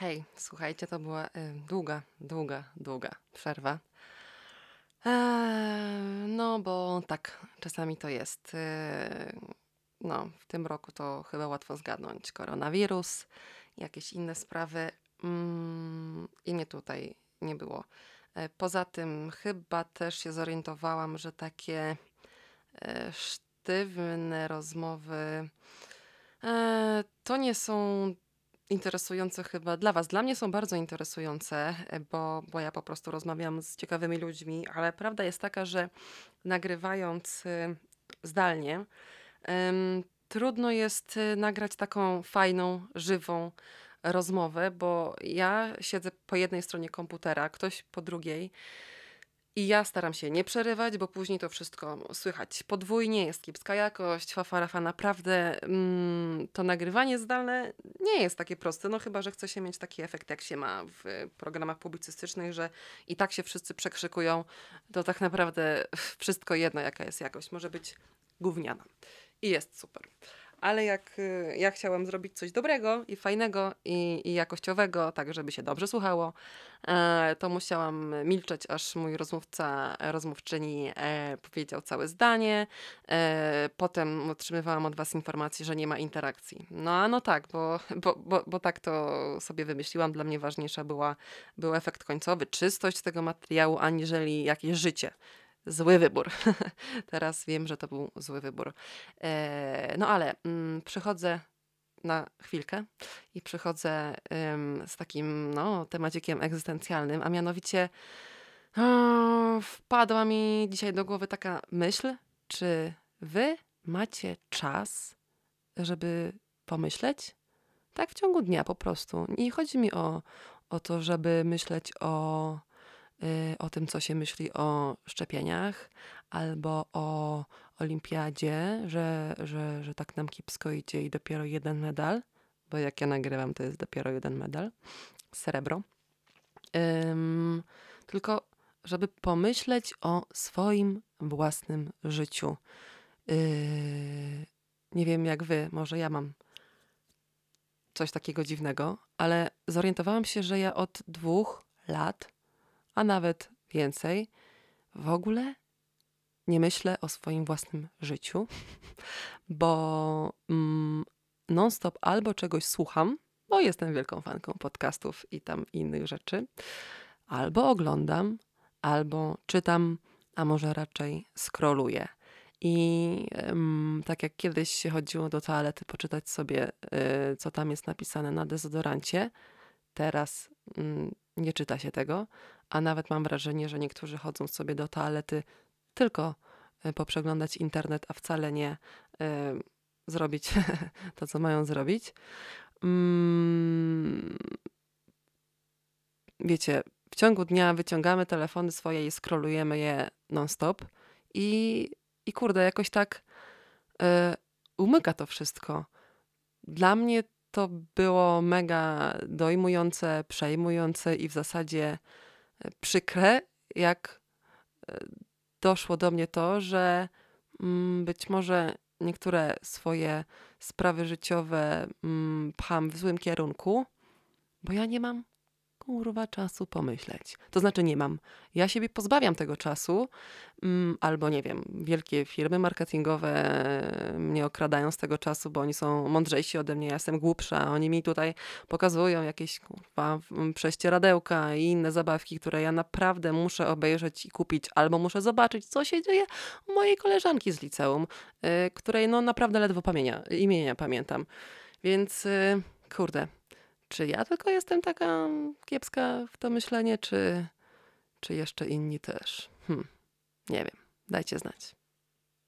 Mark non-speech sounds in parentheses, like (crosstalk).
Hej, słuchajcie, to była y, długa, długa, długa przerwa. Eee, no, bo tak, czasami to jest. y, no, w tym roku to chyba łatwo zgadnąć. Koronawirus, jakieś inne sprawy. Mm, I mnie tutaj nie było. E, Poza tym chyba też się zorientowałam, że takie e, sztywne rozmowy e, to nie są interesujące chyba dla Was. Dla mnie są bardzo interesujące, e, bo, bo ja po prostu rozmawiam z ciekawymi ludźmi, ale prawda jest taka, że nagrywając y, zdalnie, trudno jest y, nagrać taką fajną, żywą rozmowę, bo ja siedzę po jednej stronie komputera, ktoś po drugiej. I ja staram się nie przerywać, bo później to wszystko słychać podwójnie, jest kiepska jakość, fafarafa. Naprawdę mm, to nagrywanie zdalne nie jest takie proste, no chyba, że chce się mieć taki efekt, jak się ma w programach publicystycznych, że i tak się wszyscy przekrzykują, to tak naprawdę wszystko jedno, jaka jest jakość. Może być gówniana. I jest super. Ale jak y, ja chciałam zrobić coś dobrego i fajnego i, i jakościowego, tak żeby się dobrze słuchało, e, to musiałam milczeć, aż mój rozmówca, rozmówczyni e, powiedział całe zdanie. E, potem otrzymywałam od Was informację, że nie ma interakcji. No a no tak, bo, bo, bo, bo tak to sobie wymyśliłam. Dla mnie ważniejsza była, był efekt końcowy, czystość tego materiału, aniżeli jakieś życie. Zły wybór. (laughs) Teraz wiem, że to był zły wybór. E, no ale mm, przychodzę na chwilkę i przychodzę z takim no, temacikiem egzystencjalnym, a mianowicie wpadła mi dzisiaj do głowy taka myśl, czy wy macie czas, żeby pomyśleć? Tak w ciągu dnia po prostu. Nie chodzi mi o, o to, żeby myśleć o o tym, co się myśli o szczepieniach albo o olimpiadzie, że, że, że tak nam kiepsko idzie i dopiero jeden medal, bo jak ja nagrywam, to jest dopiero jeden medal, srebro. Ym, tylko, żeby pomyśleć o swoim własnym życiu. Yy, nie wiem jak wy, może ja mam coś takiego dziwnego, ale zorientowałam się, że ja od dwóch lat a nawet więcej, w ogóle nie myślę o swoim własnym życiu, (laughs) bo mm, non-stop albo czegoś słucham, bo jestem wielką fanką podcastów i tam innych rzeczy, albo oglądam, albo czytam, a może raczej scrolluję. I tak jak kiedyś się chodziło do toalety poczytać sobie, y, co tam jest napisane na dezodorancie, teraz mm, nie czyta się tego, a nawet mam wrażenie, że niektórzy chodzą sobie do toalety tylko y, poprzeglądać internet, a wcale nie y, zrobić (laughs) to, co mają zrobić. Mm, wiecie, w ciągu dnia wyciągamy telefony swoje i skrolujemy je non-stop i, i kurde, jakoś tak y, umyka to wszystko. Dla mnie to było mega dojmujące, przejmujące i w zasadzie e, przykre, jak e, doszło do mnie to, że mm, być może niektóre swoje sprawy życiowe mm, pcham w złym kierunku, bo ja nie mam kurwa czasu pomyśleć. To znaczy nie mam. Ja siebie pozbawiam tego czasu, mm, albo nie wiem, wielkie firmy marketingowe mnie okradają z tego czasu, bo oni są mądrzejsi ode mnie, ja jestem głupsza, oni mi tutaj pokazują jakieś kurwa prześcieradełka i inne zabawki, które ja naprawdę muszę obejrzeć i kupić, albo muszę zobaczyć, co się dzieje u mojej koleżanki z liceum, y, której no naprawdę ledwo pamięcia, imienia pamiętam. Więc y, kurde, czy ja tylko jestem taka kiepska w to myślenie, czy, czy jeszcze inni też? Hmm, nie wiem. Dajcie znać.